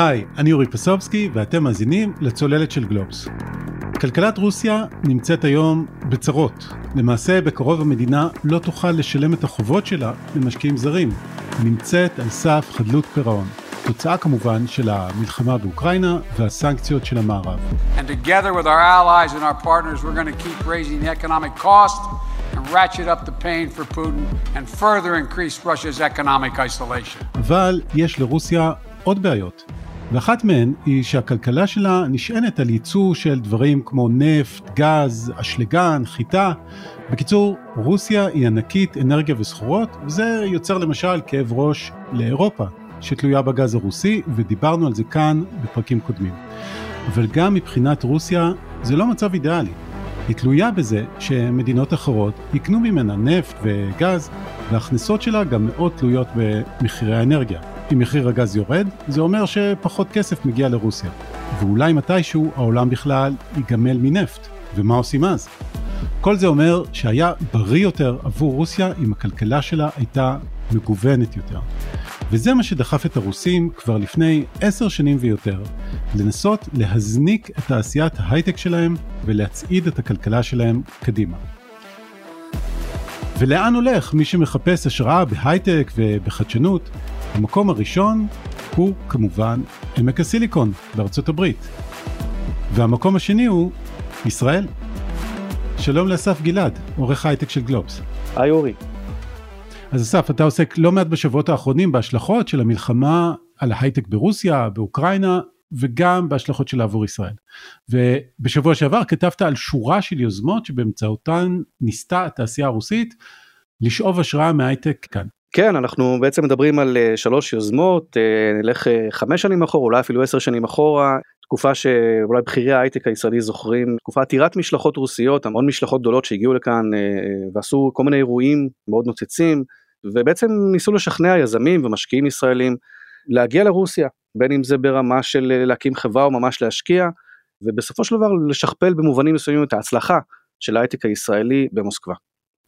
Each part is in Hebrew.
היי, אני אורי פסובסקי ואתם מאזינים לצוללת של גלובס. כלכלת רוסיה נמצאת היום בצרות. למעשה, בקרוב המדינה לא תוכל לשלם את החובות שלה למשקיעים זרים. נמצאת על סף חדלות פירעון. תוצאה כמובן של המלחמה באוקראינה והסנקציות של המערב. And together with our allies and our partners, we're going to keep raising the economic cost and ratchet up the pain for Putin and further increase Russia's economic isolation. אבל יש לרוסיה עוד בעיות. ואחת מהן היא שהכלכלה שלה נשענת על ייצוא של דברים כמו נפט, גז, אשלגן, חיטה. בקיצור, רוסיה היא ענקית אנרגיה וסחורות, וזה יוצר למשל כאב ראש לאירופה, שתלויה בגז הרוסי, ודיברנו על זה כאן בפרקים קודמים. אבל גם מבחינת רוסיה זה לא מצב אידיאלי. היא תלויה בזה שמדינות אחרות יקנו ממנה נפט וגז, וההכנסות שלה גם מאוד תלויות במחירי האנרגיה. אם מחיר הגז יורד, זה אומר שפחות כסף מגיע לרוסיה. ואולי מתישהו העולם בכלל ייגמל מנפט. ומה עושים אז? כל זה אומר שהיה בריא יותר עבור רוסיה אם הכלכלה שלה הייתה מגוונת יותר. וזה מה שדחף את הרוסים כבר לפני עשר שנים ויותר, לנסות להזניק את תעשיית ההייטק שלהם ולהצעיד את הכלכלה שלהם קדימה. ולאן הולך מי שמחפש השראה בהייטק ובחדשנות? המקום הראשון הוא כמובן עמק הסיליקון בארצות הברית. והמקום השני הוא ישראל. שלום לאסף גלעד, עורך הייטק של גלובס. היי אורי. אז אסף, אתה עוסק לא מעט בשבועות האחרונים בהשלכות של המלחמה על ההייטק ברוסיה, באוקראינה, וגם בהשלכות שלה עבור ישראל. ובשבוע שעבר כתבת על שורה של יוזמות שבאמצעותן ניסתה התעשייה הרוסית לשאוב השראה מהייטק כאן. כן, אנחנו בעצם מדברים על uh, שלוש יוזמות, uh, נלך uh, חמש שנים אחורה, אולי אפילו עשר שנים אחורה, תקופה שאולי בכירי ההייטק הישראלי זוכרים, תקופה עתירת משלחות רוסיות, המון משלחות גדולות שהגיעו לכאן ועשו כל מיני אירועים מאוד נוצצים, ובעצם ניסו לשכנע יזמים ומשקיעים ישראלים להגיע לרוסיה, בין אם זה ברמה של להקים חברה או ממש להשקיע, ובסופו של דבר לשכפל במובנים מסוימים את ההצלחה של ההייטק הישראלי במוסקבה.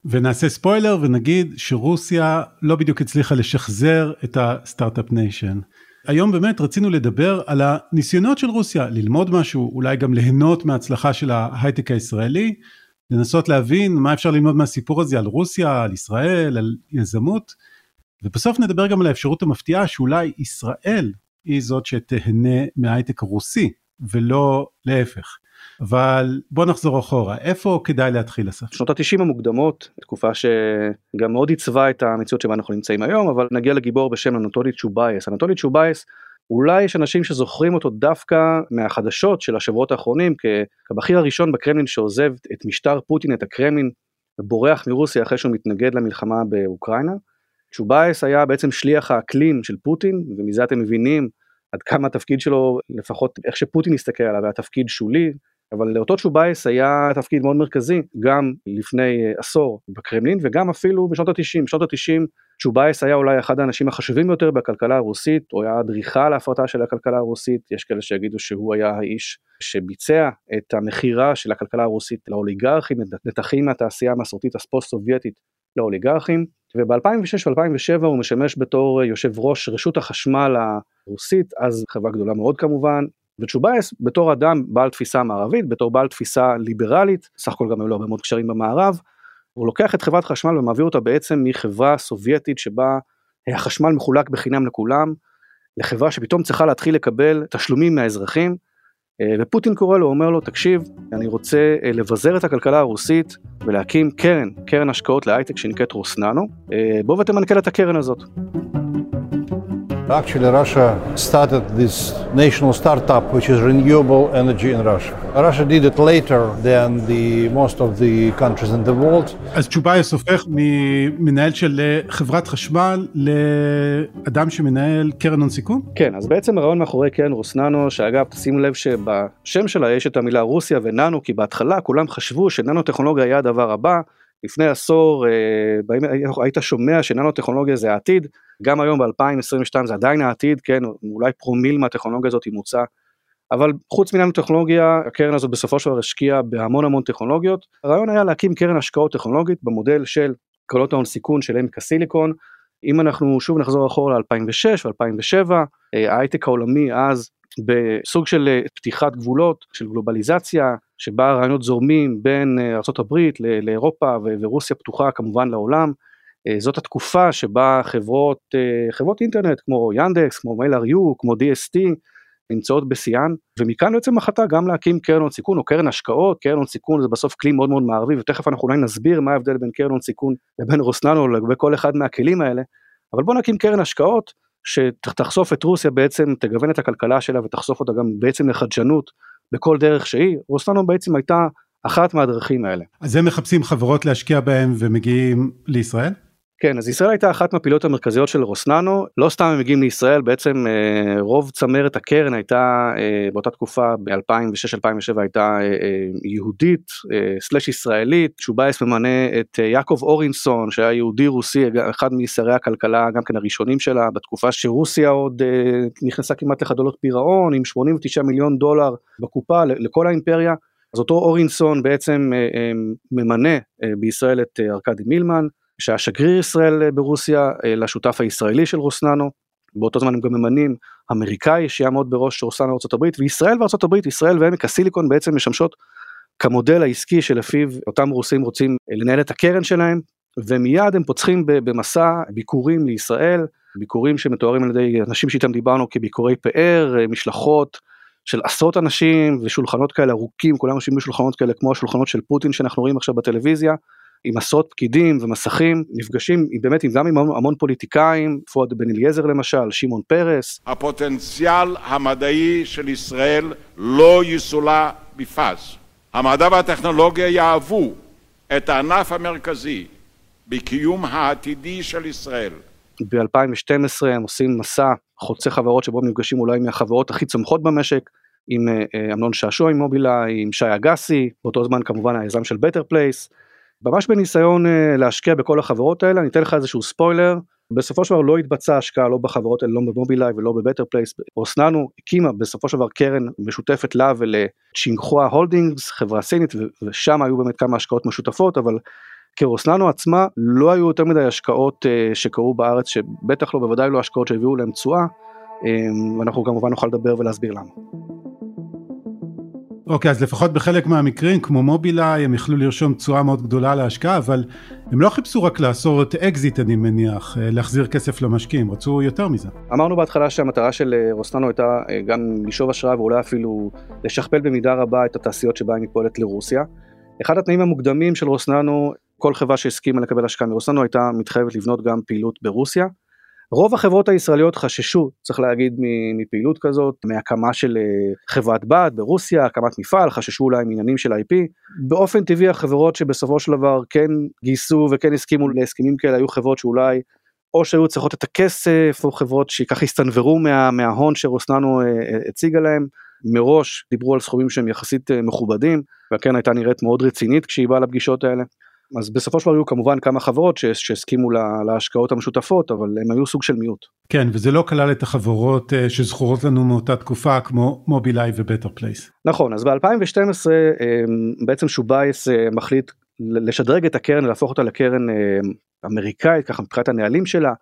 ונעשה ספוילר ונגיד שרוסיה לא בדיוק הצליחה לשחזר את הסטארט-אפ ניישן. היום באמת רצינו לדבר על הניסיונות של רוסיה ללמוד משהו, אולי גם ליהנות מההצלחה של ההייטק הישראלי, לנסות להבין מה אפשר ללמוד מהסיפור הזה על רוסיה, על ישראל, על יזמות, ובסוף נדבר גם על האפשרות המפתיעה שאולי ישראל היא זאת שתהנה מההייטק הרוסי, ולא להפך. אבל בוא נחזור אחורה, איפה כדאי להתחיל אסף? שנות ה-90 המוקדמות, תקופה שגם מאוד עיצבה את המציאות שבה אנחנו נמצאים היום, אבל נגיע לגיבור בשם אנטולי צ'ובייס. אנטולי צ'ובייס, אולי יש אנשים שזוכרים אותו דווקא מהחדשות של השבועות האחרונים, כבכיר הראשון בקרמלין שעוזב את משטר פוטין, את הקרמלין, ובורח מרוסיה אחרי שהוא מתנגד למלחמה באוקראינה. צ'ובייס היה בעצם שליח האקלים של פוטין, ומזה אתם מבינים עד כמה התפקיד שלו, לפחות איך שפוטין הסתכל עליו, היה תפקיד שולי, אבל לאותו צ'ובייס היה תפקיד מאוד מרכזי גם לפני אה, עשור בקרמלין וגם אפילו בשנות ה-90. בשנות ה-90 צ'ובייס היה אולי אחד האנשים החשובים ביותר בכלכלה הרוסית, הוא היה אדריכל להפרטה של הכלכלה הרוסית, יש כאלה שיגידו שהוא היה האיש שביצע את המכירה של הכלכלה הרוסית לאוליגרכים, נתחים מהתעשייה המסורתית הספוסט סובייטית לאוליגרכים, וב-2006 ו-2007 הוא משמש בתור יושב ראש רשות החשמל הרוסית, אז חברה גדולה מאוד כמובן, וצ'ובייס בתור אדם בעל תפיסה מערבית, בתור בעל תפיסה ליברלית, סך הכל גם היו לו הרבה מאוד קשרים במערב, הוא לוקח את חברת חשמל ומעביר אותה בעצם מחברה סובייטית שבה החשמל מחולק בחינם לכולם, לחברה שפתאום צריכה להתחיל לקבל תשלומים מהאזרחים, אה, ופוטין קורא לו, אומר לו, תקשיב, אני רוצה אה, לבזר את הכלכלה הרוסית ולהקים קרן, קרן השקעות להייטק שנקראת רוסננו, אה, בוא ותמנכ"ל את הקרן הזאת. Actually, Russia started this national startup, which is renewable energy in Russia. Russia did it later than the most of the countries in the world. אז צ'ובייס הופך ממנהל של חברת חשמל לאדם שמנהל קרן הון סיכון? כן, אז בעצם הרעיון מאחורי קרן רוסננו, שאגב, תשימו לב שבשם שלה יש את המילה רוסיה וננו, כי בהתחלה כולם חשבו שננו טכנולוגיה היה הדבר הבא. לפני עשור אה, היית שומע שננו טכנולוגיה זה העתיד, גם היום ב-2022 זה עדיין העתיד, כן, אולי פרומיל מהטכנולוגיה הזאת היא מוצע, אבל חוץ מננו טכנולוגיה, הקרן הזאת בסופו של דבר השקיעה בהמון המון טכנולוגיות. הרעיון היה להקים קרן השקעות טכנולוגית במודל של קרנות ההון סיכון של עמק הסיליקון, אם אנחנו שוב נחזור אחורה ל-2006 ו-2007, ההייטק העולמי אז בסוג של פתיחת גבולות, של גלובליזציה, שבה הרעיונות זורמים בין ארה"ב לאירופה ורוסיה פתוחה כמובן לעולם. זאת התקופה שבה חברות, חברות אינטרנט כמו ינדקס, כמו מייל.ru, כמו DST, נמצאות בשיאן ומכאן בעצם החלטה גם להקים קרן הון סיכון או קרן השקעות, קרן הון סיכון זה בסוף כלי מאוד מאוד מערבי ותכף אנחנו אולי נסביר מה ההבדל בין קרן הון סיכון לבין רוסננו לגבי כל אחד מהכלים האלה, אבל בוא נקים קרן השקעות שתחשוף את רוסיה בעצם, תגוון את הכלכלה שלה ותחשוף אותה גם בעצם לחדשנות בכל דרך שהיא, רוסננו בעצם הייתה אחת מהדרכים האלה. אז הם מחפשים חברות להשקיע בהם ומגיעים לישראל? כן, אז ישראל הייתה אחת מהפעילות המרכזיות של רוסננו, לא סתם הם מגיעים לישראל, בעצם אה, רוב צמרת הקרן הייתה אה, באותה תקופה ב-2006-2007 הייתה אה, יהודית סלש ישראלית, שובייס ממנה את יעקב אורינסון שהיה יהודי רוסי, אחד משרי הכלכלה גם כן הראשונים שלה, בתקופה שרוסיה עוד נכנסה כמעט לחדלות פירעון עם 89 מיליון דולר בקופה לכל האימפריה. אז אותו אורינסון בעצם ממנה בישראל את ארכדי מילמן, שהיה שגריר ישראל אה, ברוסיה אה, לשותף הישראלי של רוסננו, באותו זמן הם גם ממנים אמריקאי שיעמוד בראש רוסננו ארה"ב, וישראל וארה"ב, ישראל ועמק הסיליקון בעצם משמשות כמודל העסקי שלפיו אותם רוסים רוצים אה, לנהל את הקרן שלהם, ומיד הם פוצחים במסע ביקורים לישראל, ביקורים שמתוארים על ידי אנשים שאיתם דיברנו כביקורי פאר, משלחות של עשרות אנשים ושולחנות כאלה ארוכים, כולם יושבים בשולחנות כאלה כמו השולחנות של פוטין שאנחנו רואים עכשיו בטלוויזיה, עם עשרות פקידים ומסכים, נפגשים באמת גם עם המון פוליטיקאים, פואד בן אליעזר למשל, שמעון פרס. הפוטנציאל המדעי של ישראל לא יסולא בפז. המדע והטכנולוגיה יהוו את הענף המרכזי בקיום העתידי של ישראל. ב-2012 הם עושים מסע חוצה חברות שבו נפגשים אולי מהחברות הכי צומחות במשק, עם אה, אמנון שעשוע עם מובילאיי, עם שי אגסי, באותו זמן כמובן היזם של בטר פלייס, ממש בניסיון אה, להשקיע בכל החברות האלה, אני אתן לך איזשהו ספוילר, בסופו של דבר לא התבצעה השקעה לא בחברות האלה, לא במובילאיי ולא בבטר פלייס, רוסננו הקימה בסופו של דבר קרן משותפת לה ולצ'ינגחואה Holdings, חברה סינית, ושם היו באמת כמה השקעות משותפות, אבל כרוסננו עצמה לא היו יותר מדי השקעות אה, שקרו בארץ, שבטח לא, בוודאי לא השקעות שהביאו להם תשואה, ואנחנו כמובן נוכל לדבר ולהסביר למה. אוקיי, אז לפחות בחלק מהמקרים, כמו מובילאיי, הם יכלו לרשום תשואה מאוד גדולה להשקעה, אבל הם לא חיפשו רק לעשות אקזיט, אני מניח, אה, להחזיר כסף למשקיעים, רצו יותר מזה. אמרנו בהתחלה שהמטרה של אה, רוסננו הייתה אה, גם לשאוב השראה ואולי אפילו לשכפל במידה רבה את התעשיות שבה היא פועלת לרוסיה. אחד התנאים המוקדמים של רוסננו, כל חברה שהסכימה לקבל השקעה מרוסננו הייתה מתחייבת לבנות גם פעילות ברוסיה. רוב החברות הישראליות חששו, צריך להגיד, מפעילות כזאת, מהקמה של אה, חברת בת ברוסיה, הקמת מפעל, חששו אולי מעניינים של IP. באופן טבעי החברות שבסופו של דבר כן גייסו וכן הסכימו להסכמים כאלה היו חברות שאולי או שהיו צריכות את הכסף, או חברות שככה הסתנוורו מה, מההון שרוסננו אה, אה, הציגה להם. מראש דיברו על סכומים שהם יחסית מכובדים, והקרן הייתה נראית מאוד רצינית כשהיא באה לפגישות האלה. אז בסופו של דבר היו כמובן כמה חברות שהסכימו לה, להשקעות המשותפות אבל הם היו סוג של מיעוט. כן וזה לא כלל את החברות אה, שזכורות לנו מאותה תקופה כמו מובילאיי ובטר פלייס. נכון אז ב-2012 אה, בעצם צ'ובייס אה, מחליט לשדרג את הקרן ולהפוך אותה לקרן אמריקאית ככה מבחינת הנהלים שלה.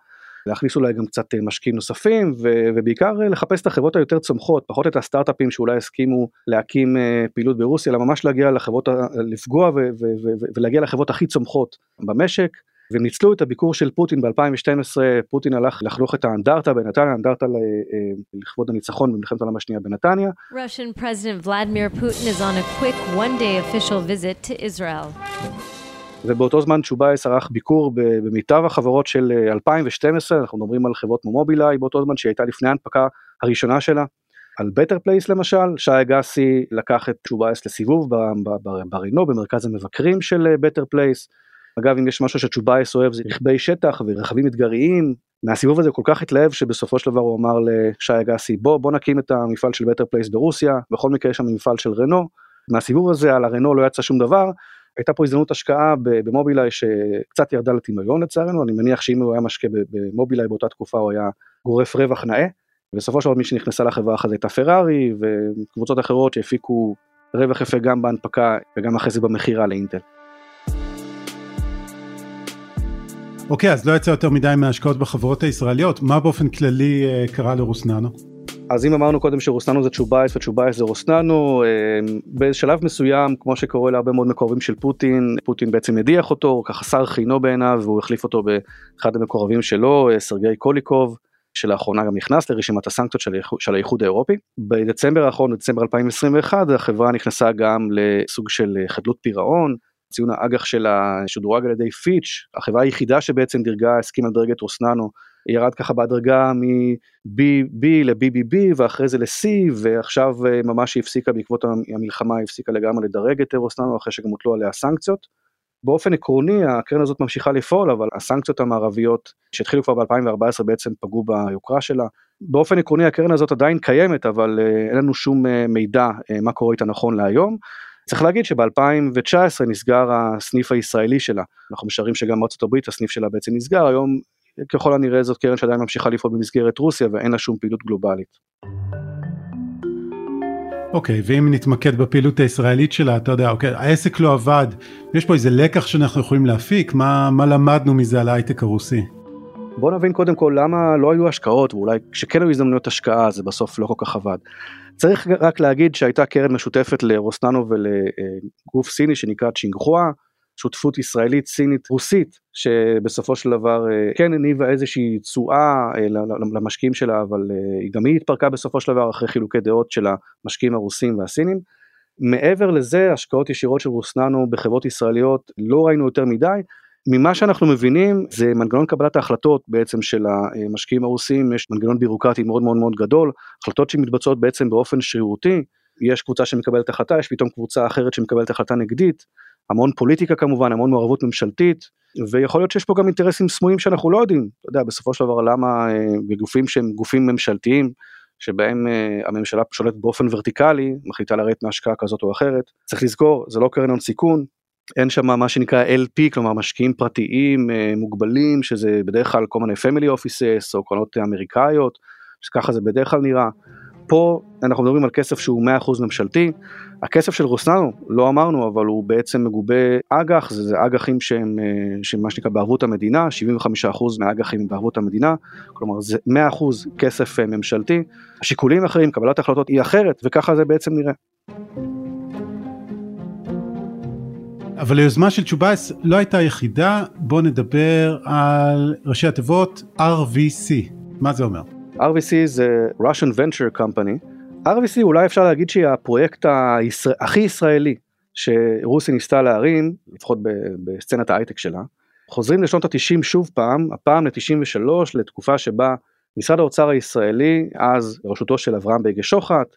להכניס אולי גם קצת אה, משקיעים נוספים ו- ובעיקר אה, לחפש את החברות היותר צומחות פחות את הסטארט-אפים שאולי הסכימו להקים אה, פעילות ברוסיה אלא ממש להגיע לחברות לפגוע ו- ו- ו- ולהגיע לחברות הכי צומחות במשק. והם ניצלו את הביקור של פוטין ב-2012, פוטין הלך לחנוך את האנדרטה בנתניה, אנדרטה לכבוד הניצחון במלחמת העולם השנייה בנתניה. Russian President Vladimir Putin is on a quick one-day official visit to Israel. ובאותו זמן צ'ובייס ערך ביקור במיטב החברות של 2012, אה, אנחנו מדברים על חברות כמו מובילאיי באותו זמן שהיא הייתה לפני ההנפקה הראשונה שלה. על בטר פלייס למשל, שי אגסי לקח את צ'ובייס לסיבוב ברנו, במרכז המבקרים של בטר אה, פלייס. אגב, אם יש משהו שצ'ובייס אוהב זה רכבי שטח ורכבים אתגריים. מהסיבוב הזה כל כך התלהב שבסופו של דבר הוא אמר לשי אגסי בוא בוא נקים את המפעל של בטר פלייס ברוסיה, בכל מקרה יש שם מפעל של רנו. מהסיבוב הזה על הרנו לא יצא שום דבר, הייתה פה הזדמנות השקעה במובילאיי שקצת ירדה לטמיון לצערנו, אני מניח שאם הוא היה משקיע במובילאיי באותה תקופה הוא היה גורף רווח נאה, ובסופו של דבר מי שנכנסה לחברה אחת הייתה פרארי וקבוצות אחרות שהפיקו רווח יפה גם בהנפקה וגם אחרי זה במכירה לאינטל. אוקיי, אז לא יצא יותר מדי מהשקעות בחברות הישראליות, מה באופן כללי אה, קרה לרוסננו? אז אם אמרנו קודם שרוסננו זה צ'ובייס וצ'ובייס זה רוסננו, אה, בשלב מסוים, כמו שקורה להרבה מאוד מקורבים של פוטין, פוטין בעצם הדיח אותו, ככה שר חינו בעיניו, והוא החליף אותו באחד המקורבים שלו, אה, סרגי קוליקוב. שלאחרונה גם נכנס לרשימת הסנקציות של, של האיחוד האירופי. בדצמבר האחרון, דצמבר 2021, החברה נכנסה גם לסוג של חדלות פירעון, ציון האג"ח שלה שודרג על ידי פיץ', החברה היחידה שבעצם דירגה, הסכימה לדרג את רוסננו, ירד ככה בהדרגה מ-BB ל-BBB ואחרי זה ל-C ועכשיו אה, ממש היא הפסיקה בעקבות המלחמה, היא הפסיקה לגמרי לדרג את רוסננו אחרי שגם הוטלו עליה סנקציות. באופן עקרוני הקרן הזאת ממשיכה לפעול אבל הסנקציות המערביות שהתחילו כבר ב-2014 בעצם פגעו ביוקרה שלה. באופן עקרוני הקרן הזאת עדיין קיימת אבל אה, אין לנו שום אה, מידע מה קורה איתה נכון להיום. צריך להגיד שב-2019 נסגר הסניף הישראלי שלה, אנחנו משערים שגם הברית הסניף שלה בעצם נסגר, היום ככל הנראה זאת קרן שעדיין ממשיכה לפעול במסגרת רוסיה ואין לה שום פעילות גלובלית. אוקיי, okay, ואם נתמקד בפעילות הישראלית שלה, אתה יודע, אוקיי, okay, העסק לא עבד, יש פה איזה לקח שאנחנו יכולים להפיק, מה, מה למדנו מזה על ההייטק הרוסי? בוא נבין קודם כל למה לא היו השקעות, ואולי כשכן היו הזדמנויות השקעה זה בסוף לא כל כך עבד. צריך רק להגיד שהייתה קרן משותפת לרוסננו ולגוף סיני שנקרא צ'ינגחואה, שותפות ישראלית סינית רוסית שבסופו של דבר אה, כן הניבה איזושהי תשואה אה, למשקיעים שלה אבל אה, גם היא התפרקה בסופו של דבר אחרי חילוקי דעות של המשקיעים הרוסים והסינים. מעבר לזה השקעות ישירות של רוסננו בחברות ישראליות לא ראינו יותר מדי. ממה שאנחנו מבינים זה מנגנון קבלת ההחלטות בעצם של המשקיעים הרוסים, יש מנגנון בירוקרטי מאוד מאוד מאוד גדול, החלטות שמתבצעות בעצם באופן שרירותי, יש קבוצה שמקבלת החלטה, יש פתאום קבוצה אחרת שמקבלת החלטה נגדית, המון פוליטיקה כמובן, המון מעורבות ממשלתית, ויכול להיות שיש פה גם אינטרסים סמויים שאנחנו לא יודעים, אתה יודע, בסופו של דבר למה אה, בגופים שהם גופים ממשלתיים, שבהם uh, הממשלה שולטת באופן ורטיקלי, מחליטה לרדת מהשקעה כזאת או אחרת. צריך לזכור, זה לא קרן הון סיכון, אין שם מה שנקרא LP, כלומר משקיעים פרטיים uh, מוגבלים, שזה בדרך כלל כל מיני family offices או קרנות אמריקאיות, שככה זה בדרך כלל נראה. פה אנחנו מדברים על כסף שהוא 100% ממשלתי, הכסף של רוסננו, לא אמרנו, אבל הוא בעצם מגובה אג"ח, זה, זה אג"חים שהם, אה, שהם מה שנקרא בערבות המדינה, 75% מהאג"חים בערבות המדינה, כלומר זה 100% כסף אה, ממשלתי, השיקולים אחרים, קבלת החלטות היא אחרת, וככה זה בעצם נראה. אבל היוזמה של צ'ובייס לא הייתה יחידה, בוא נדבר על ראשי התיבות RVC, מה זה אומר? RVC זה Russian Venture Company, RVC אולי אפשר להגיד שהיא הפרויקט הישראל, הכי ישראלי שרוסיה ניסתה להרים, לפחות בסצנת ההייטק שלה. חוזרים לשנות התשעים שוב פעם, הפעם ל-93, לתקופה שבה משרד האוצר הישראלי, אז בראשותו של אברהם בייגה שוחט,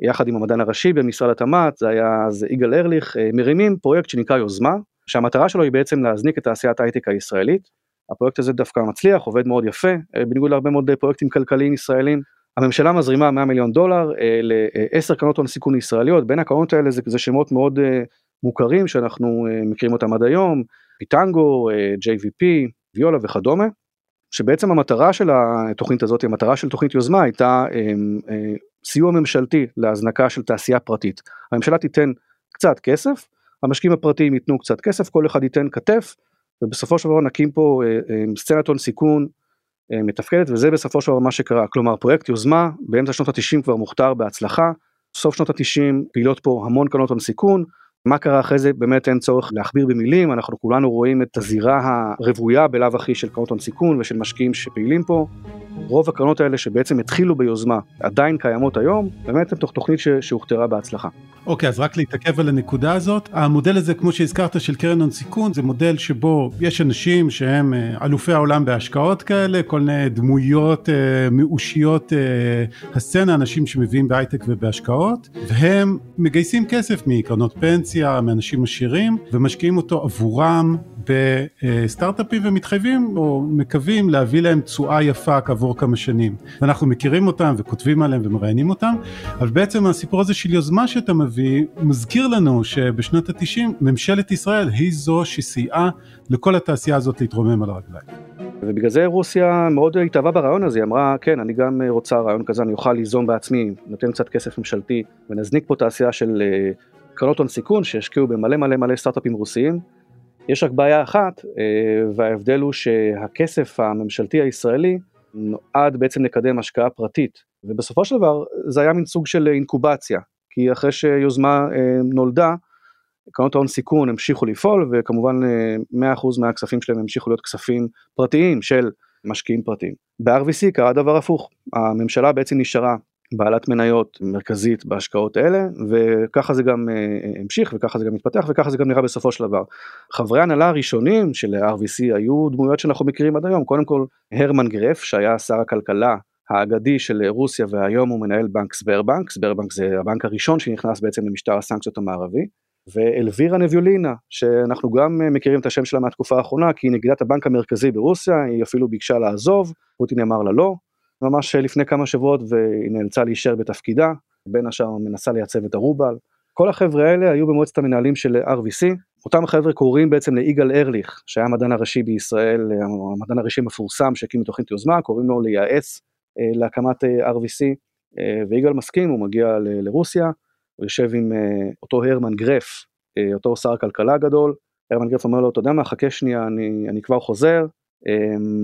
יחד עם המדען הראשי במשרד התמ"ת, זה היה אז יגאל ארליך, אה, מרימים פרויקט שנקרא יוזמה, שהמטרה שלו היא בעצם להזניק את תעשיית ההייטק הישראלית. הפרויקט הזה דווקא מצליח, עובד מאוד יפה, אה, בניגוד להרבה מאוד פרויקטים כלכליים ישראלים. הממשלה מזרימה 100 מיליון דולר אה, לעשר קרנות הון סיכון ישראליות, בין הקרנות האלה זה, זה שמות מאוד אה, מוכרים שאנחנו אה, מכירים אותם עד היום, פיטנגו, אה, JVP, ויולה וכדומה, שבעצם המטרה של התוכנית הזאת, המטרה של תוכנית יוזמה הייתה אה, אה, סיוע ממשלתי להזנקה של תעשייה פרטית. הממשלה תיתן קצת כסף, המשקיעים הפרטיים ייתנו קצת כסף, כל אחד ייתן כתף, ובסופו של דבר נקים פה אה, אה, סצנת הון סיכון אה, מתפקדת וזה בסופו של דבר מה שקרה. כלומר פרויקט יוזמה באמצע שנות התשעים כבר מוכתר בהצלחה סוף שנות התשעים פעילות פה המון קרנות הון סיכון מה קרה אחרי זה באמת אין צורך להכביר במילים אנחנו כולנו רואים את הזירה הרוויה בלאו הכי של קרנות הון סיכון ושל משקיעים שפעילים פה. רוב הקרנות האלה שבעצם התחילו ביוזמה עדיין קיימות היום באמת הם תוך תוכנית שהוכתרה בהצלחה. אוקיי, אז רק להתעכב על הנקודה הזאת. המודל הזה, כמו שהזכרת, של קרן הון סיכון, זה מודל שבו יש אנשים שהם אה, אלופי העולם בהשקעות כאלה, כל מיני דמויות אה, מאושיות אה, הסצנה, אנשים שמביאים בהייטק ובהשקעות, והם מגייסים כסף מקרנות פנסיה, מאנשים עשירים, ומשקיעים אותו עבורם בסטארט-אפים ומתחייבים או מקווים להביא להם תשואה יפה כעבור כמה שנים. ואנחנו מכירים אותם וכותבים עליהם ומראיינים אותם, אבל בעצם הסיפור הזה של יוזמה שאתה מביא מזכיר לנו שבשנות התשעים ממשלת ישראל היא זו שסייעה לכל התעשייה הזאת להתרומם על הרגליים. ובגלל זה רוסיה מאוד התאהבה ברעיון הזה, היא אמרה כן אני גם רוצה רעיון כזה, אני אוכל ליזום בעצמי, נותן קצת כסף ממשלתי ונזניק פה תעשייה של אה, קרנות הון סיכון שהשקיעו במלא מלא מלא סטארט-אפים רוסיים. יש רק בעיה אחת, וההבדל הוא שהכסף הממשלתי הישראלי נועד בעצם לקדם השקעה פרטית, ובסופו של דבר זה היה מין סוג של אינקובציה, כי אחרי שיוזמה נולדה, קרנות ההון סיכון המשיכו לפעול וכמובן 100% מהכספים שלהם המשיכו להיות כספים פרטיים של משקיעים פרטיים. ב-RVC קרה דבר הפוך, הממשלה בעצם נשארה בעלת מניות מרכזית בהשקעות האלה וככה זה גם uh, המשיך וככה זה גם התפתח וככה זה גם נראה בסופו של דבר. חברי הנהלה הראשונים של RVC היו דמויות שאנחנו מכירים עד היום, קודם כל הרמן גרף שהיה שר הכלכלה האגדי של רוסיה והיום הוא מנהל בנק סברבנק, סברבנק זה הבנק הראשון שנכנס בעצם למשטר הסנקציות המערבי. ואלווירה נביולינה, שאנחנו גם מכירים את השם שלה מהתקופה האחרונה, כי היא נגידת הבנק המרכזי ברוסיה, היא אפילו ביקשה לעזוב, פוטין אמר לה לא, ממש לפני כמה שבועות והיא נאלצה להישאר בתפקידה, בין השאר מנסה לייצב את הרובל. כל החבר'ה האלה היו במועצת המנהלים של RVC, אותם חבר'ה קוראים בעצם ליגאל ארליך, שהיה המדען הראשי בישראל, המדען הראשי המפורסם שהקים את תוכנית יוזמה, קוראים לו לייעץ אה, להקמת אה, RVC, אה, ויגאל מסכים, הוא מגיע לרוסיה, הוא יושב עם אותו הרמן גרף, אותו שר הכלכלה הגדול, הרמן גרף אומר לו, אתה יודע מה, חכה שנייה, אני, אני כבר חוזר.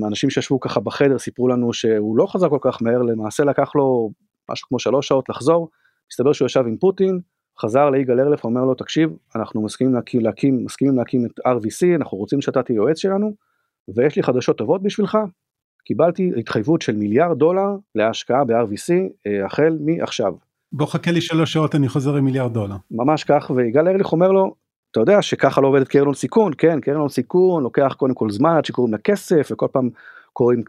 אנשים שישבו ככה בחדר סיפרו לנו שהוא לא חזר כל כך מהר, למעשה לקח לו משהו כמו שלוש שעות לחזור, מסתבר שהוא ישב עם פוטין, חזר ליגאל ארלף, אומר לו, תקשיב, אנחנו מסכימים להקים, להקים, מסכימים להקים את RVC, אנחנו רוצים שאתה תהיה יועץ שלנו, ויש לי חדשות טובות בשבילך, קיבלתי התחייבות של מיליארד דולר להשקעה ב-RVC אה, החל מעכשיו. בוא חכה לי שלוש שעות אני חוזר עם מיליארד דולר. ממש כך ויגאל ארליך אומר לו אתה יודע שככה לא עובדת קרן הון סיכון כן קרן הון סיכון לוקח קודם כל זמן עד שקוראים לכסף וכל פעם קוראים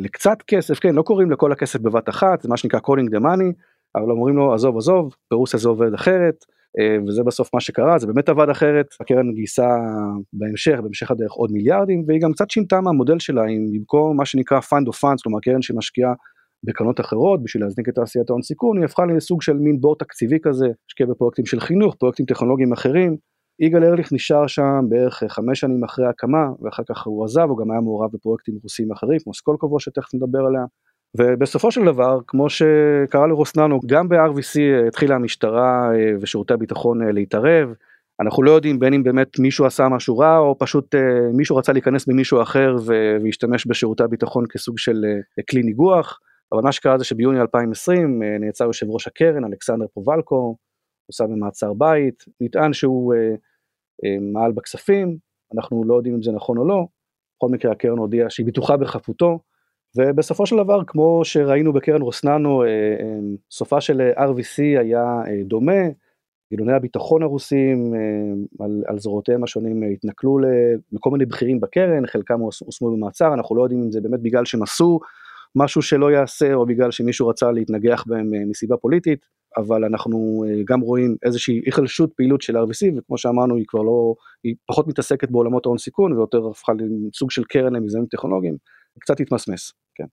לקצת כסף כן לא קוראים לכל הכסף בבת אחת זה מה שנקרא calling the money אבל אומרים לו עזוב עזוב ברוסיה זה עובד אחרת אה, וזה בסוף מה שקרה זה באמת עבד אחרת הקרן גייסה בהמשך בהמשך הדרך עוד מיליארדים והיא גם קצת שינתה מהמודל שלה עם במקום מה שנקרא fund of funds כלומר קרן שמשקיעה בקרנות אחרות בשביל להזניק את תעשיית ההון סיכון היא הפכה לסוג של מין בור תקציבי כזה השקיע בפרויקטים של חינוך פרויקטים טכנולוגיים אחרים יגאל ארליך נשאר שם בערך חמש שנים אחרי ההקמה ואחר כך הוא עזב הוא גם היה מעורב בפרויקטים רוסיים אחרים כמו סקולקובו שתכף נדבר עליה. ובסופו של דבר כמו שקרה לרוסננו גם ב-RVC התחילה המשטרה אה, ושירותי הביטחון אה, להתערב. אנחנו לא יודעים בין אם באמת מישהו עשה משהו רע או פשוט אה, מישהו רצה להיכנס במישהו אחר והשתמש בשירותי הביטחון כסוג של כלי ניגוח. אבל מה שקרה זה שביוני 2020 נעצר יושב ראש הקרן אלכסנדר פובלקו הושם במעצר בית נטען שהוא מעל בכספים אנחנו לא יודעים אם זה נכון או לא בכל מקרה הקרן הודיעה שהיא בטוחה בחפותו ובסופו של דבר כמו שראינו בקרן רוסננו אה, אה, סופה של RVC היה אה, דומה, גילוני הביטחון הרוסים על, על זרועותיהם השונים התנכלו לכל מיני בכירים בקרן, חלקם הושמו במעצר, אנחנו לא יודעים אם זה באמת בגלל שהם עשו משהו שלא יעשה או בגלל שמישהו רצה להתנגח בהם מסיבה פוליטית, אבל אנחנו גם רואים איזושהי היחלשות פעילות של RVC וכמו שאמרנו היא כבר לא, היא פחות מתעסקת בעולמות ההון סיכון ויותר הפכה לסוג של קרן למיזמים טכנולוגיים. קצת התמסמס, כן.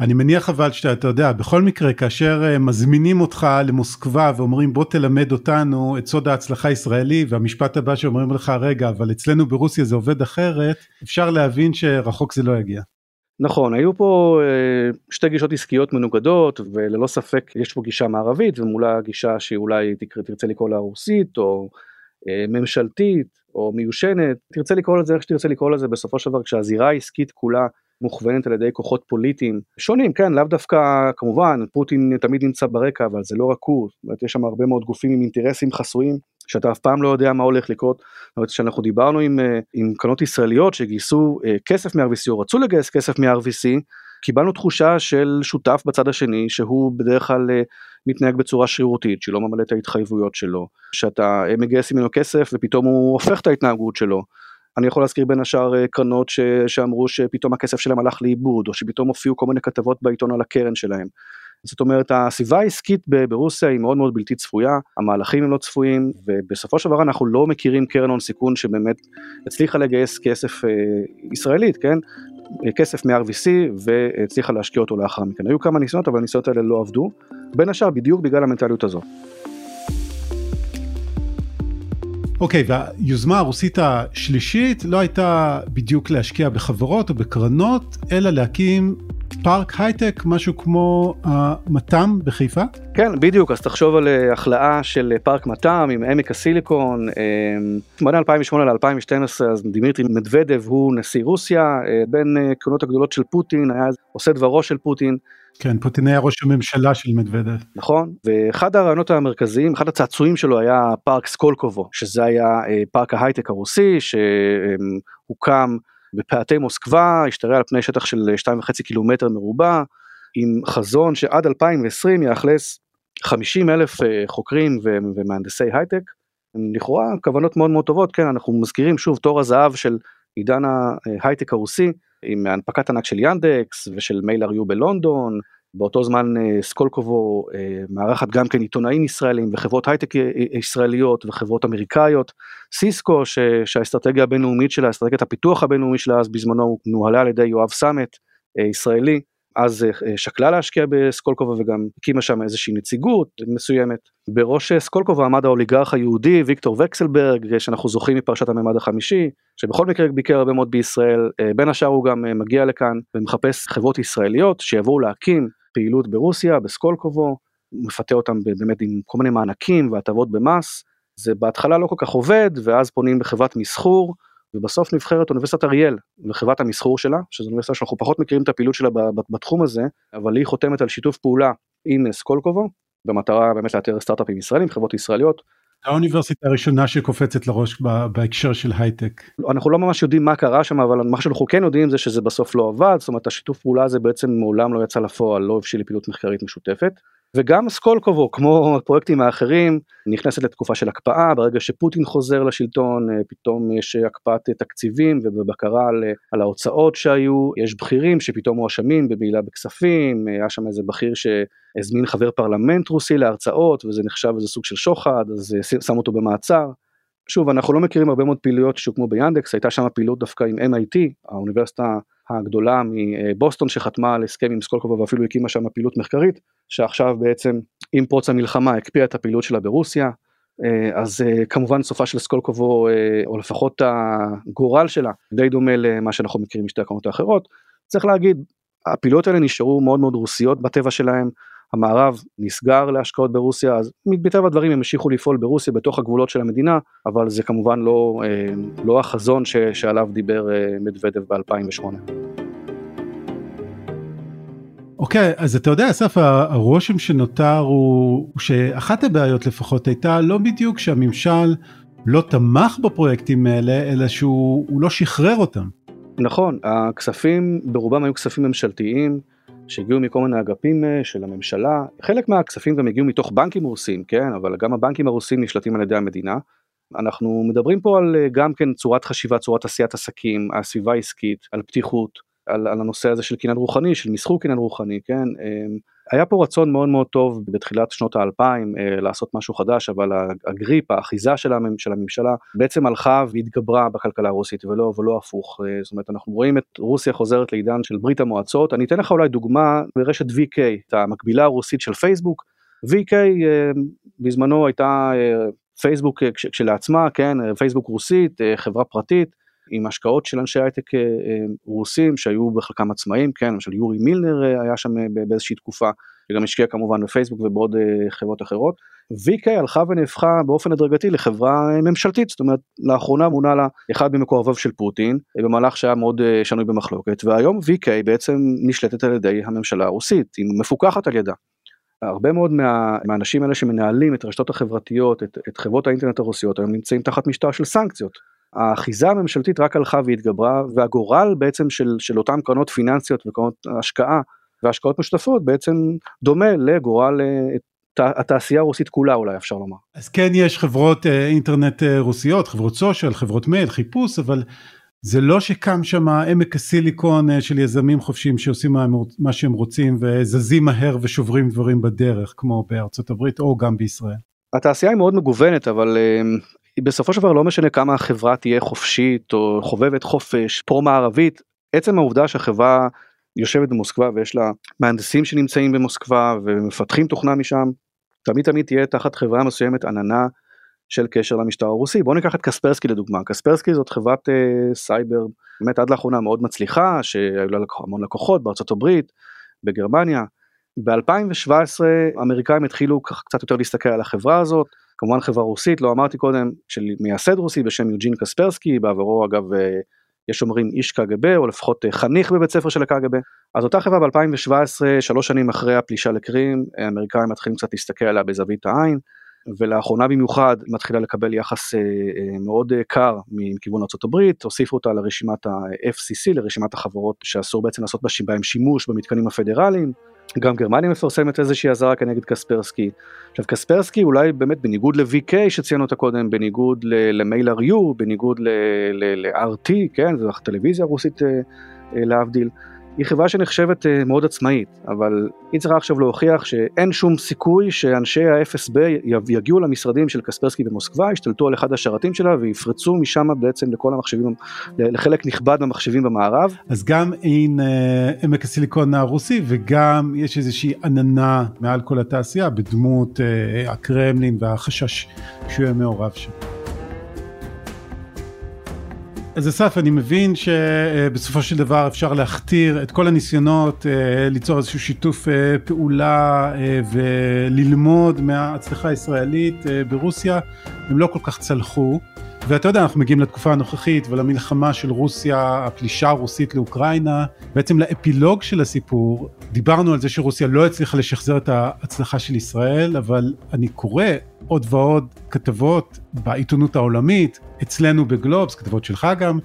אני מניח אבל שאתה אתה יודע בכל מקרה כאשר אה, מזמינים אותך למוסקבה ואומרים בוא תלמד אותנו את סוד ההצלחה הישראלי והמשפט הבא שאומרים לך רגע אבל אצלנו ברוסיה זה עובד אחרת אפשר להבין שרחוק זה לא יגיע. נכון היו פה אה, שתי גישות עסקיות מנוגדות וללא ספק יש פה גישה מערבית ומולה גישה שאולי תרצה לקרוא לה רוסית או אה, ממשלתית או מיושנת. תרצה לקרוא לזה איך שתרצה לקרוא לזה בסופו של דבר כשהזירה העסקית כולה מוכוונת על ידי כוחות פוליטיים שונים כן לאו דווקא כמובן פוטין תמיד נמצא ברקע אבל זה לא רק הוא. זאת אומרת, יש שם הרבה מאוד גופים עם אינטרסים חסויים שאתה אף פעם לא יודע מה הולך לקרות. זאת אומרת שאנחנו דיברנו עם, אה, עם קרנות ישראליות שגייסו אה, כסף מ-RVC או רצו לגייס כסף מ-RVC קיבלנו תחושה של שותף בצד השני שהוא בדרך כלל אה, מתנהג בצורה שרירותית שלא ממלא את ההתחייבויות שלו שאתה מגייס ממנו כסף ופתאום הוא הופך את ההתנהגות שלו אני יכול להזכיר בין השאר קרנות ש, שאמרו שפתאום הכסף שלהם הלך לאיבוד, או שפתאום הופיעו כל מיני כתבות בעיתון על הקרן שלהם. זאת אומרת הסביבה העסקית ברוסיה היא מאוד מאוד בלתי צפויה, המהלכים הם לא צפויים, ובסופו של דבר אנחנו לא מכירים קרן הון סיכון שבאמת הצליחה לגייס כסף אה, ישראלית, כן? כסף מ-RVC והצליחה להשקיע אותו לאחר מכן. היו כמה ניסיונות אבל הניסיונות האלה לא עבדו, בין השאר בדיוק בגלל המנטליות הזאת. אוקיי, אוקיי, והיוזמה הרוסית השלישית לא הייתה בדיוק להשקיע בחברות או בקרנות, אלא להקים פארק הייטק, משהו כמו המת"ם בחיפה? כן, בדיוק, אז תחשוב על אה, הכלאה של אה, פארק מת"ם עם עמק הסיליקון, בין 2008 ל-2012 אז דמיטרי מדוודב הוא נשיא רוסיה, בין כהונות הגדולות של פוטין, היה עושה דברו של פוטין. כן, פוטין היה ראש הממשלה של מדוודב. נכון, ואחד הרעיונות המרכזיים, אחד הצעצועים שלו היה פארק סקולקובו, שזה היה פארק ההייטק הרוסי שהוקם בפאתי מוסקבה, השתרע על פני שטח של 2.5 קילומטר מרובע, עם חזון שעד 2020 יאכלס 50 אלף אה, חוקרים ומהנדסי הייטק. לכאורה כוונות מאוד מאוד טובות, כן, אנחנו מזכירים שוב תור הזהב של עידן ההייטק הרוסי, עם הנפקת ענק של ינדקס ושל Mail.ru בלונדון, באותו זמן אה, סקולקובו אה, מארחת גם כן עיתונאים ישראלים וחברות הייטק אה, ישראליות וחברות אמריקאיות, סיסקו ש, שהאסטרטגיה הבינלאומית שלה, אסטרטגיית הפיתוח הבינלאומי שלה אז בזמנו נוהלה על ידי יואב סמט ישראלי, אז שקלה להשקיע בסקולקובו וגם הקימה שם איזושהי נציגות מסוימת. בראש סקולקובו עמד האוליגרך היהודי ויקטור וקסלברג שאנחנו זוכרים מפרשת הממד החמישי שבכל מקרה ביקר הרבה מאוד בישראל בין השאר הוא גם מגיע לכאן ומחפש חברות ישראליות שיבואו להקים פעילות ברוסיה, בסקולקובו, מפתה אותם באמת עם כל מיני מענקים והטבות במס, זה בהתחלה לא כל כך עובד, ואז פונים לחברת מסחור, ובסוף נבחרת אוניברסיטת אריאל וחברת המסחור שלה, שזו אוניברסיטה שאנחנו פחות מכירים את הפעילות שלה בתחום הזה, אבל היא חותמת על שיתוף פעולה עם סקולקובו, במטרה באמת לאתר סטארט-אפים ישראלים, חברות ישראליות, האוניברסיטה הראשונה שקופצת לראש בהקשר של הייטק. אנחנו לא ממש יודעים מה קרה שם אבל מה שאנחנו כן יודעים זה שזה בסוף לא עבד זאת אומרת השיתוף פעולה הזה בעצם מעולם לא יצא לפועל לא הבשיל לפעילות מחקרית משותפת. וגם סקולקובו כמו הפרויקטים האחרים נכנסת לתקופה של הקפאה ברגע שפוטין חוזר לשלטון אה, פתאום יש הקפאת תקציבים ובקרה על, על ההוצאות שהיו יש בכירים שפתאום מואשמים בבעילה בכספים היה שם איזה בכיר שהזמין חבר פרלמנט רוסי להרצאות וזה נחשב איזה סוג של שוחד אז אה, שם אותו במעצר. שוב אנחנו לא מכירים הרבה מאוד פעילויות שהוקמו ביאנדקס הייתה שם פעילות דווקא עם MIT האוניברסיטה הגדולה מבוסטון שחתמה על הסכם עם סקולקובה ואפילו הקימה שם פעילות מחקרית שעכשיו בעצם עם פרוץ המלחמה הקפיאה את הפעילות שלה ברוסיה. אה, אז אה, כמובן סופה של סקולקובו אה, או לפחות הגורל שלה די דומה למה שאנחנו מכירים משתי הקרנות האחרות. צריך להגיד הפעילויות האלה נשארו מאוד מאוד רוסיות בטבע שלהם המערב נסגר להשקעות ברוסיה אז מטבע הדברים הם המשיכו לפעול ברוסיה בתוך הגבולות של המדינה אבל זה כמובן לא, לא החזון ש, שעליו דיבר מדוודב ב-2008. אוקיי, okay, אז אתה יודע, אסף, הרושם שנותר הוא, הוא שאחת הבעיות לפחות הייתה לא בדיוק שהממשל לא תמך בפרויקטים האלה, אלא שהוא לא שחרר אותם. נכון, הכספים ברובם היו כספים ממשלתיים שהגיעו מכל מיני אגפים אה, של הממשלה. חלק מהכספים גם הגיעו מתוך בנקים רוסים, כן, אבל גם הבנקים הרוסים נשלטים על ידי המדינה. אנחנו מדברים פה על אה, גם כן צורת חשיבה, צורת עשיית עסקים, הסביבה העסקית, על פתיחות. על, על הנושא הזה של קניין רוחני, של מסחור קניין רוחני, כן? היה פה רצון מאוד מאוד טוב בתחילת שנות האלפיים אה, לעשות משהו חדש, אבל הגריפ, האחיזה של, המ, של הממשלה בעצם הלכה והתגברה בכלכלה הרוסית ולא, ולא הפוך. אה, זאת אומרת, אנחנו רואים את רוסיה חוזרת לעידן של ברית המועצות. אני אתן לך אולי דוגמה ברשת VK, את המקבילה הרוסית של פייסבוק. VK אה, בזמנו הייתה פייסבוק כשלעצמה, כן, פייסבוק רוסית, חברה פרטית. עם השקעות של אנשי הייטק אה, אה, רוסים שהיו בחלקם עצמאים, כן, למשל יורי מילנר אה, היה שם באיזושהי תקופה, שגם השקיע כמובן בפייסבוק ובעוד חברות אחרות. VK הלכה ונהפכה באופן הדרגתי לחברה ממשלתית, זאת אומרת לאחרונה מונה לה אחד ממקורביו של פוטין, במהלך שהיה מאוד שנוי במחלוקת, והיום VK בעצם נשלטת על ידי הממשלה הרוסית, היא מפוקחת על ידה. הרבה מאוד מה, מהאנשים האלה שמנהלים את הרשתות החברתיות, את, את חברות האינטרנט הרוסיות, היום נמצאים תחת משטר של סנקציות. האחיזה הממשלתית רק הלכה והתגברה והגורל בעצם של, של אותן קרנות פיננסיות וקרנות השקעה והשקעות משותפות בעצם דומה לגורל אה, התעשייה הרוסית כולה אולי אפשר לומר. אז כן יש חברות אה, אינטרנט אה, רוסיות, חברות סושיאל, חברות מייל, חיפוש, אבל זה לא שקם שם עמק הסיליקון של יזמים חופשיים שעושים מה, מה שהם רוצים וזזים מהר ושוברים דברים בדרך כמו בארצות הברית או גם בישראל. התעשייה היא מאוד מגוונת אבל בסופו של דבר לא משנה כמה החברה תהיה חופשית או חובבת חופש פרו-מערבית, עצם העובדה שהחברה יושבת במוסקבה ויש לה מהנדסים שנמצאים במוסקבה ומפתחים תוכנה משם, תמיד תמיד תהיה תחת חברה מסוימת עננה של קשר למשטר הרוסי. בואו ניקח את קספרסקי לדוגמה, קספרסקי זאת חברת אה, סייבר באמת עד לאחרונה מאוד מצליחה, שהיו לה המון לקוחות בארצות הברית, בגרמניה. ב-2017 האמריקאים התחילו קצת יותר להסתכל על החברה הזאת, כמובן חברה רוסית, לא אמרתי קודם, של מייסד רוסי בשם יוג'ין קספרסקי, בעברו אגב אה, יש אומרים איש קג"ב או לפחות אה, חניך בבית ספר של הקג"ב. אז אותה חברה ב-2017, שלוש שנים אחרי הפלישה לקרים, האמריקאים מתחילים קצת להסתכל עליה בזווית העין, ולאחרונה במיוחד מתחילה לקבל יחס אה, אה, מאוד אה, קר מכיוון ארה"ב, הוסיפו אותה לרשימת ה-FCC, לרשימת החברות שאסור בעצם לעשות בהם שימוש במתקנים הפדרליים. גם גרמניה מפרסמת איזושהי אזהרה כנגד קספרסקי. עכשיו קספרסקי אולי באמת בניגוד ל-VK שציינו אותה קודם, בניגוד למייל RU, בניגוד ל-RT, כן, זו הטלוויזיה הרוסית להבדיל. היא חברה שנחשבת אה, מאוד עצמאית, אבל היא צריכה עכשיו להוכיח שאין שום סיכוי שאנשי ה-FSB יגיעו למשרדים של קספרסקי במוסקבה, ישתלטו על אחד השרתים שלה ויפרצו משם בעצם לכל המחשבים, לחלק נכבד מהמחשבים במערב. אז גם אין אה, עמק הסיליקון הרוסי וגם יש איזושהי עננה מעל כל התעשייה בדמות אה, הקרמלין והחשש שהוא יהיה מעורב שם. אז אסף, אני מבין שבסופו של דבר אפשר להכתיר את כל הניסיונות אה, ליצור איזשהו שיתוף אה, פעולה אה, וללמוד מההצלחה הישראלית ברוסיה, הם לא כל כך צלחו. ואתה יודע, אנחנו מגיעים לתקופה הנוכחית ולמלחמה של רוסיה, הפלישה הרוסית לאוקראינה, בעצם לאפילוג של הסיפור, דיברנו על זה שרוסיה לא הצליחה לשחזר את ההצלחה של ישראל, אבל אני קורא עוד ועוד כתבות בעיתונות העולמית, אצלנו בגלובס, כתבות שלך גם,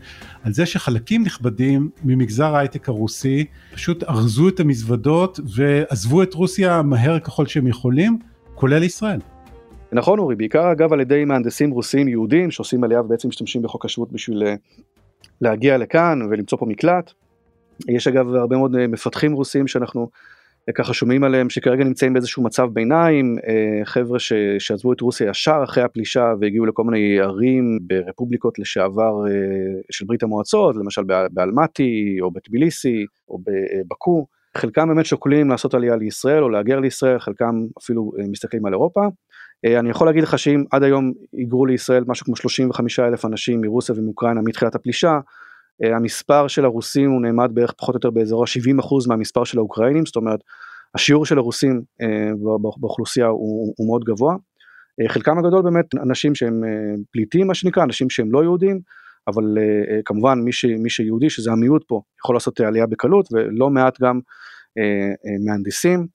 על זה שחלקים נכבדים ממגזר ההייטק הרוסי פשוט ארזו את המזוודות ועזבו את רוסיה מהר ככל שהם יכולים, כולל ישראל. נכון אורי, בעיקר אגב על ידי מהנדסים רוסים יהודים שעושים עלייה ובעצם משתמשים בחוק השבות בשביל אה, להגיע לכאן ולמצוא פה מקלט. יש אגב הרבה מאוד אה, מפתחים רוסים שאנחנו ככה שומעים עליהם שכרגע נמצאים באיזשהו מצב ביניים, חבר'ה ש, שעזבו את רוסיה ישר אחרי הפלישה והגיעו לכל מיני ערים ברפובליקות לשעבר של ברית המועצות, למשל באלמטי או בטביליסי או בבקו. חלקם באמת שוקלים לעשות עלייה לישראל או להגר לישראל, חלקם אפילו מסתכלים על אירופה. אה, אני יכול להגיד לך שאם עד היום היגרו לישראל משהו כמו 35 אלף אנשים מרוסיה ומאוקראינה מתחילת הפלישה, אה, המספר של הרוסים הוא נעמד בערך פחות או יותר באזור ה-70% מהמספר של האוקראינים, זאת אומרת השיעור של הרוסים אה, באוכלוסייה הוא, הוא מאוד גבוה. חלקם הגדול באמת אנשים שהם פליטים מה שנקרא, אנשים שהם לא יהודים, אבל כמובן מי, ש, מי שיהודי שזה המיעוט פה יכול לעשות עלייה בקלות ולא מעט גם מהנדסים.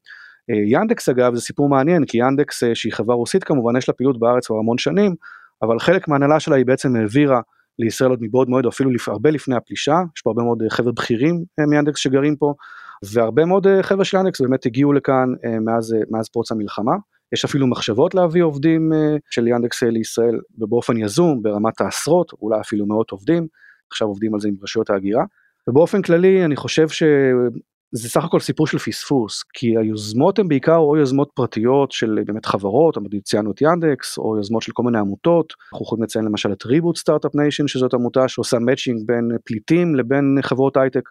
אה, ינדקס אגב זה סיפור מעניין כי ינדקס אה, שהיא חברה רוסית כמובן יש לה פעילות בארץ כבר המון שנים אבל חלק מהנהלה שלה היא בעצם העבירה לישראל עוד מבעוד מועד או אפילו הרבה לפני הפלישה יש פה הרבה מאוד אה, חבר'ה בכירים מיאנדקס שגרים פה והרבה מאוד חבר'ה של ינדקס באמת הגיעו לכאן מאז, מאז פרוץ המלחמה. יש אפילו מחשבות להביא עובדים של ינדקס לישראל ובאופן יזום ברמת העשרות אולי אפילו מאות עובדים. עכשיו עובדים על זה עם רשויות ההגירה. ובאופן כללי אני חושב ש... זה סך הכל סיפור של פספוס, כי היוזמות הן בעיקר או יוזמות פרטיות של באמת חברות, ציינו את ינדקס, או יוזמות של כל מיני עמותות, אנחנו יכולים לציין למשל את Reboot Startup Nation, שזאת עמותה שעושה matching בין פליטים לבין חברות הייטק,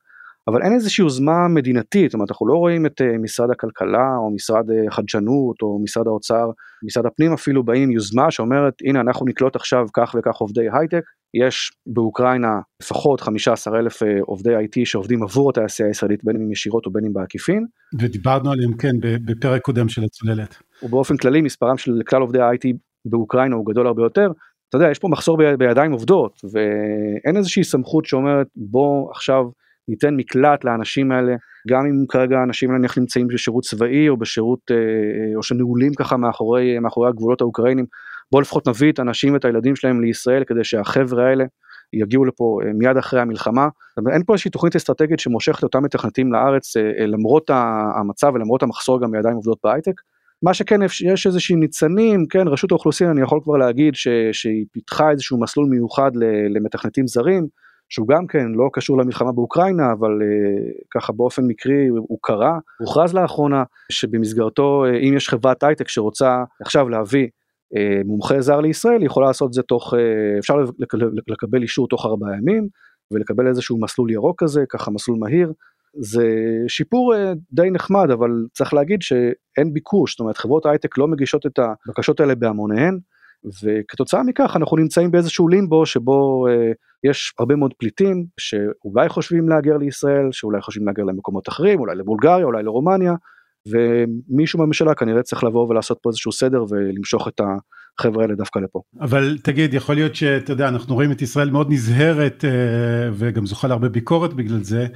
אבל אין איזושהי יוזמה מדינתית, זאת אומרת אנחנו לא רואים את אה, משרד הכלכלה או משרד החדשנות אה, או משרד האוצר, משרד הפנים אפילו באים יוזמה שאומרת הנה אנחנו נקלוט עכשיו כך וכך עובדי הייטק, יש באוקראינה לפחות 15 אלף אה, עובדי IT שעובדים עבור התעשייה הישראלית בין אם ישירות או בין אם בעקיפין. ודיברנו עליהם כן בפרק קודם של הצוללת. ובאופן כללי מספרם של כלל עובדי ה-IT באוקראינה הוא גדול הרבה יותר. אתה יודע יש פה מחסור בידיים עובדות ואין איזושהי סמכות שאומרת בוא עכשיו ניתן מקלט לאנשים האלה גם אם כרגע האנשים האלה נמצאים בשירות צבאי או בשירות אה, אה, או שנעולים ככה מאחורי מאחורי הגבולות האוקראינים בוא לפחות נביא את האנשים ואת הילדים שלהם לישראל כדי שהחבר'ה האלה יגיעו לפה אה, מיד אחרי המלחמה. אין פה איזושהי תוכנית אסטרטגית שמושכת אותם מתכנתים לארץ למרות המצב ולמרות המחסור גם בידיים עובדות בהייטק. מה שכן יש איזושהי ניצנים, כן, רשות האוכלוסין אני יכול כבר להגיד ש, שהיא פיתחה איזשהו מסלול מיוחד למתכנתים זרים, שהוא גם כן לא קשור למלחמה באוקראינה, אבל uh, ככה באופן מקרי הוא קרה, הוכרז לאחרונה שבמסגרתו uh, אם יש חברת הייטק שרוצה עכשיו להביא uh, מומחה זר לישראל, היא יכולה לעשות את זה תוך, uh, אפשר לקבל אישור תוך ארבעה ימים ולקבל איזשהו מסלול ירוק כזה, ככה מסלול מהיר. זה שיפור uh, די נחמד, אבל צריך להגיד שאין ביקוש, זאת אומרת חברות הייטק לא מגישות את הבקשות האלה בהמוניהן. וכתוצאה מכך אנחנו נמצאים באיזשהו לימבו שבו יש הרבה מאוד פליטים שאולי חושבים להגר לישראל, שאולי חושבים להגר למקומות אחרים, אולי לבולגריה, אולי לרומניה, ומישהו בממשלה כנראה צריך לבוא ולעשות פה איזשהו סדר ולמשוך את החבר'ה האלה דווקא לפה. אבל תגיד, יכול להיות שאתה יודע, אנחנו רואים את ישראל מאוד נזהרת וגם זוכה להרבה ביקורת בגלל זה,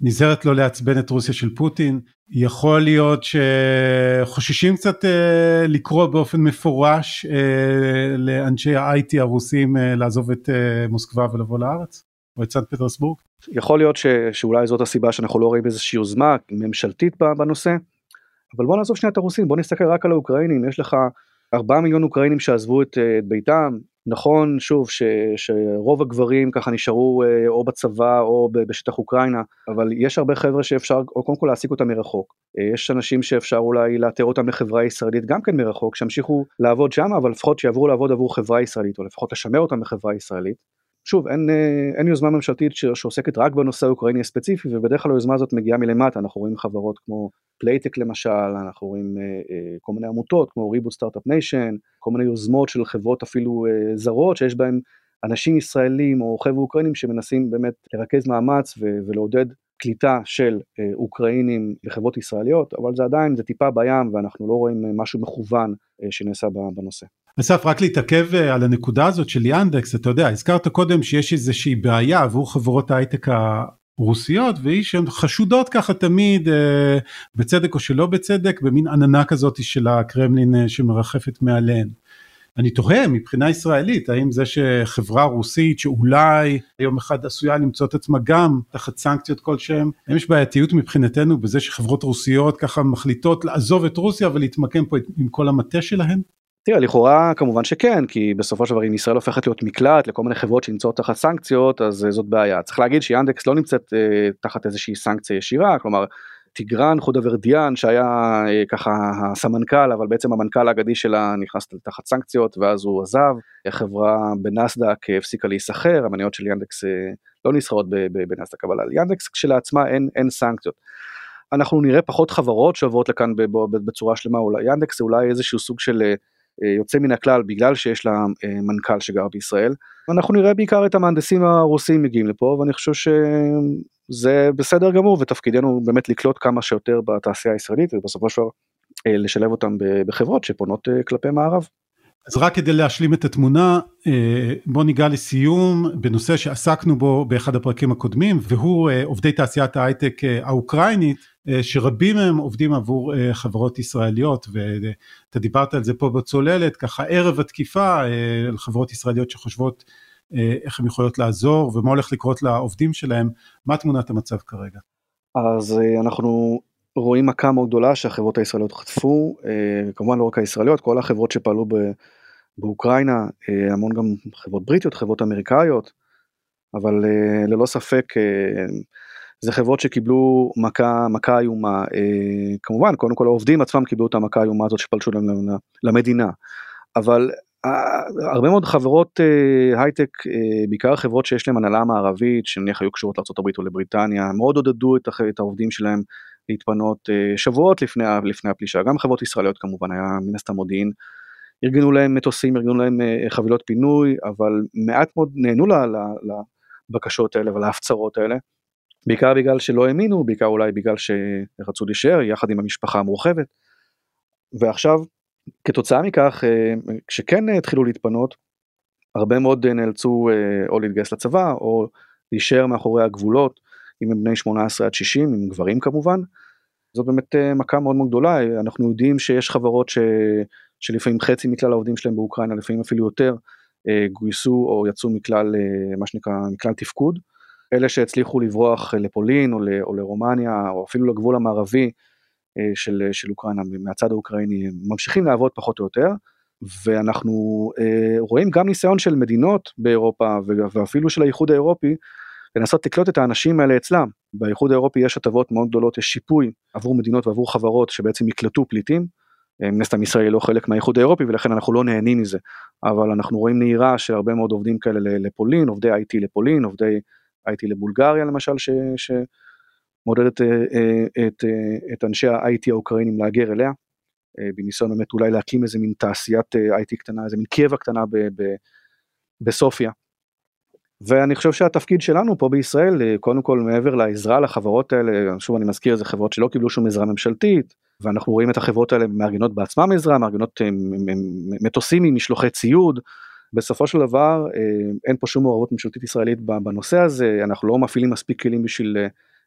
נזהרת לא לעצבן את רוסיה של פוטין, יכול להיות שחוששים קצת אה, לקרוא באופן מפורש אה, לאנשי ה-IT הרוסים אה, לעזוב את אה, מוסקבה ולבוא לארץ, או את סנט פטרסבורג? יכול להיות ש, שאולי זאת הסיבה שאנחנו לא רואים איזושהי יוזמה ממשלתית בנושא, אבל בוא נעזוב שנייה את הרוסים, בוא נסתכל רק על האוקראינים, יש לך 4 מיליון אוקראינים שעזבו את, את ביתם, נכון שוב שרוב הגברים ככה נשארו אה, או בצבא או בשטח אוקראינה אבל יש הרבה חבר'ה שאפשר או קודם כל להעסיק אותם מרחוק אה, יש אנשים שאפשר אולי לאתר אותם לחברה ישראלית גם כן מרחוק שימשיכו לעבוד שם אבל לפחות שיעברו לעבוד עבור חברה ישראלית או לפחות לשמר אותם בחברה ישראלית. שוב אין, אה, אין יוזמה ממשלתית שעוסקת רק בנושא האוקראיני הספציפי ובדרך כלל היוזמה הזאת מגיעה מלמטה אנחנו רואים חברות כמו פלייטק למשל אנחנו רואים אה, אה, כל מיני עמותות כמו Reboot Startup Nation כל מיני יוזמות של חברות אפילו אה, זרות שיש בהם אנשים ישראלים או חבר'ה אוקראינים שמנסים באמת לרכז מאמץ ו- ולעודד קליטה של אה, אוקראינים לחברות ישראליות אבל זה עדיין זה טיפה בים ואנחנו לא רואים אה, משהו מכוון אה, שנעשה בנושא. אסף רק להתעכב אה, על הנקודה הזאת של ינדקס אתה יודע הזכרת קודם שיש איזושהי בעיה עבור חברות ההייטק רוסיות והיא שהן חשודות ככה תמיד אה, בצדק או שלא בצדק במין עננה כזאת של הקרמלין אה, שמרחפת מעליהן. אני תוהה מבחינה ישראלית האם זה שחברה רוסית שאולי יום אחד עשויה למצוא את עצמה גם תחת סנקציות כלשהם, האם יש בעייתיות מבחינתנו בזה שחברות רוסיות ככה מחליטות לעזוב את רוסיה ולהתמקם פה עם כל המטה שלהן? תראה לכאורה כמובן שכן כי בסופו של דבר אם ישראל הופכת להיות מקלט לכל מיני חברות שנמצאות תחת סנקציות אז זאת בעיה. צריך להגיד שיאנדקס לא נמצאת אה, תחת איזושהי סנקציה ישירה כלומר טיגרן חודה ורדיאן שהיה אה, ככה הסמנכ"ל אבל בעצם המנכ"ל האגדי שלה נכנס תחת סנקציות ואז הוא עזב. החברה בנסדק הפסיקה להיסחר המניות של יאנדקס אה, לא נסחרות בנסדק אבל על יאנדקס כשלעצמה אין, אין סנקציות. אנחנו נראה פחות חברות שעוברות לכאן בצורה שלמה. אולי יאנדקס זה אולי איזשהו סוג של אה, אה, יוצא מן הכלל בגלל שיש לה אה, מנכ"ל שגר בישראל. אנחנו נראה בעיקר את המהנדסים הרוסים מגיעים לפה ואני חושב שזה בסדר גמור ותפקידנו באמת לקלוט כמה שיותר בתעשייה הישראלית ובסופו של דבר אה, לשלב אותם בחברות שפונות כלפי מערב. אז רק כדי להשלים את התמונה, בוא ניגע לסיום בנושא שעסקנו בו באחד הפרקים הקודמים, והוא עובדי תעשיית ההייטק האוקראינית, שרבים מהם עובדים עבור חברות ישראליות, ואתה דיברת על זה פה בצוללת, ככה ערב התקיפה, על חברות ישראליות שחושבות איך הן יכולות לעזור, ומה הולך לקרות לעובדים שלהם, מה תמונת המצב כרגע? אז אנחנו רואים מכה מאוד גדולה שהחברות הישראליות חטפו, כמובן לא רק הישראליות, כל החברות שפעלו באוקראינה, המון גם חברות בריטיות, חברות אמריקאיות, אבל ללא ספק זה חברות שקיבלו מכה, מכה איומה, כמובן קודם כל העובדים עצמם קיבלו את המכה האיומה הזאת שפלשו למדינה, אבל הרבה מאוד חברות הייטק, בעיקר חברות שיש להם הנהלה מערבית, שנניח היו קשורות לארה"ב או לבריטניה, מאוד עודדו את העובדים שלהם להתפנות שבועות לפני, לפני הפלישה, גם חברות ישראליות כמובן, היה מן הסתם מודיעין, ארגנו להם מטוסים, ארגנו להם חבילות פינוי, אבל מעט מאוד נהנו לבקשות האלה ולהפצרות האלה, בעיקר בגלל שלא האמינו, בעיקר אולי בגלל שרצו להישאר יחד עם המשפחה המורחבת, ועכשיו כתוצאה מכך כשכן התחילו להתפנות, הרבה מאוד נאלצו או להתגייס לצבא או להישאר מאחורי הגבולות, אם הם בני 18 עד 60, עם גברים כמובן, זאת באמת מכה מאוד מאוד גדולה, אנחנו יודעים שיש חברות ש... שלפעמים חצי מכלל העובדים שלהם באוקראינה, לפעמים אפילו יותר, גויסו או יצאו מכלל, מה שנקרא, מכלל תפקוד. אלה שהצליחו לברוח לפולין או, ל... או לרומניה או אפילו לגבול המערבי של, של אוקראינה מהצד האוקראיני, ממשיכים לעבוד פחות או יותר, ואנחנו רואים גם ניסיון של מדינות באירופה ואפילו של האיחוד האירופי, לנסות לקלוט את האנשים האלה אצלם. באיחוד האירופי יש הטבות מאוד גדולות, יש שיפוי עבור מדינות ועבור חברות שבעצם יקלטו פליטים. מן הסתם ישראל היא לא חלק מהאיחוד האירופי ולכן אנחנו לא נהנים מזה, אבל אנחנו רואים נהירה של הרבה מאוד עובדים כאלה לפולין, עובדי IT לפולין, עובדי IT לבולגריה למשל, ש, שמעודדת את, את, את אנשי ה-IT האוקראינים להגר אליה. בניסיון באמת אולי להקים איזה מין תעשיית IT קטנה, איזה מין קבע קטנה ב, ב, בסופיה. ואני חושב שהתפקיד שלנו פה בישראל, קודם כל מעבר לעזרה לחברות האלה, שוב אני מזכיר, זה חברות שלא קיבלו שום עזרה ממשלתית, ואנחנו רואים את החברות האלה מארגנות בעצמם עזרה, מארגנות מטוסים עם משלוחי ציוד, בסופו של דבר אין פה שום מעורבות ממשלתית ישראלית בנושא הזה, אנחנו לא מפעילים מספיק כלים בשביל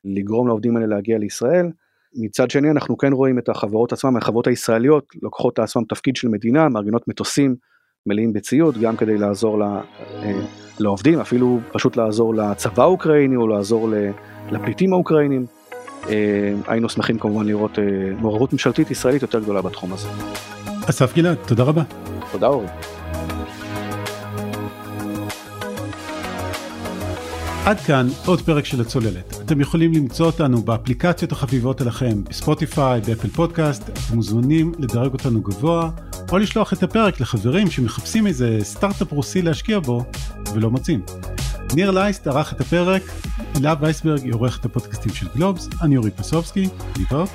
לגרום לעובדים האלה להגיע לישראל. מצד שני אנחנו כן רואים את החברות עצמן, החברות הישראליות לוקחות לעצמם תפקיד של מדינה, מארגנות מטוסים מלאים בציוד, גם כדי לעזור לה, לעובדים, אפילו פשוט לעזור לצבא האוקראיני או לעזור לפליטים האוקראינים. היינו שמחים כמובן לראות מעורבות ממשלתית ישראלית יותר גדולה בתחום הזה. אסף גלעד, תודה רבה. תודה אורי. עד כאן עוד פרק של הצוללת. אתם יכולים למצוא אותנו באפליקציות החביבות עליכם, בספוטיפיי, באפל פודקאסט, אתם מוזמנים לדרג אותנו גבוה, או לשלוח את הפרק לחברים שמחפשים איזה סטארט-אפ רוסי להשקיע בו ולא מוצאים. ניר לייסט ערך את הפרק, הילה וייסברג היא עורכת הפודקאסטים של גלובס, אני אורי פסובסקי, להתראות.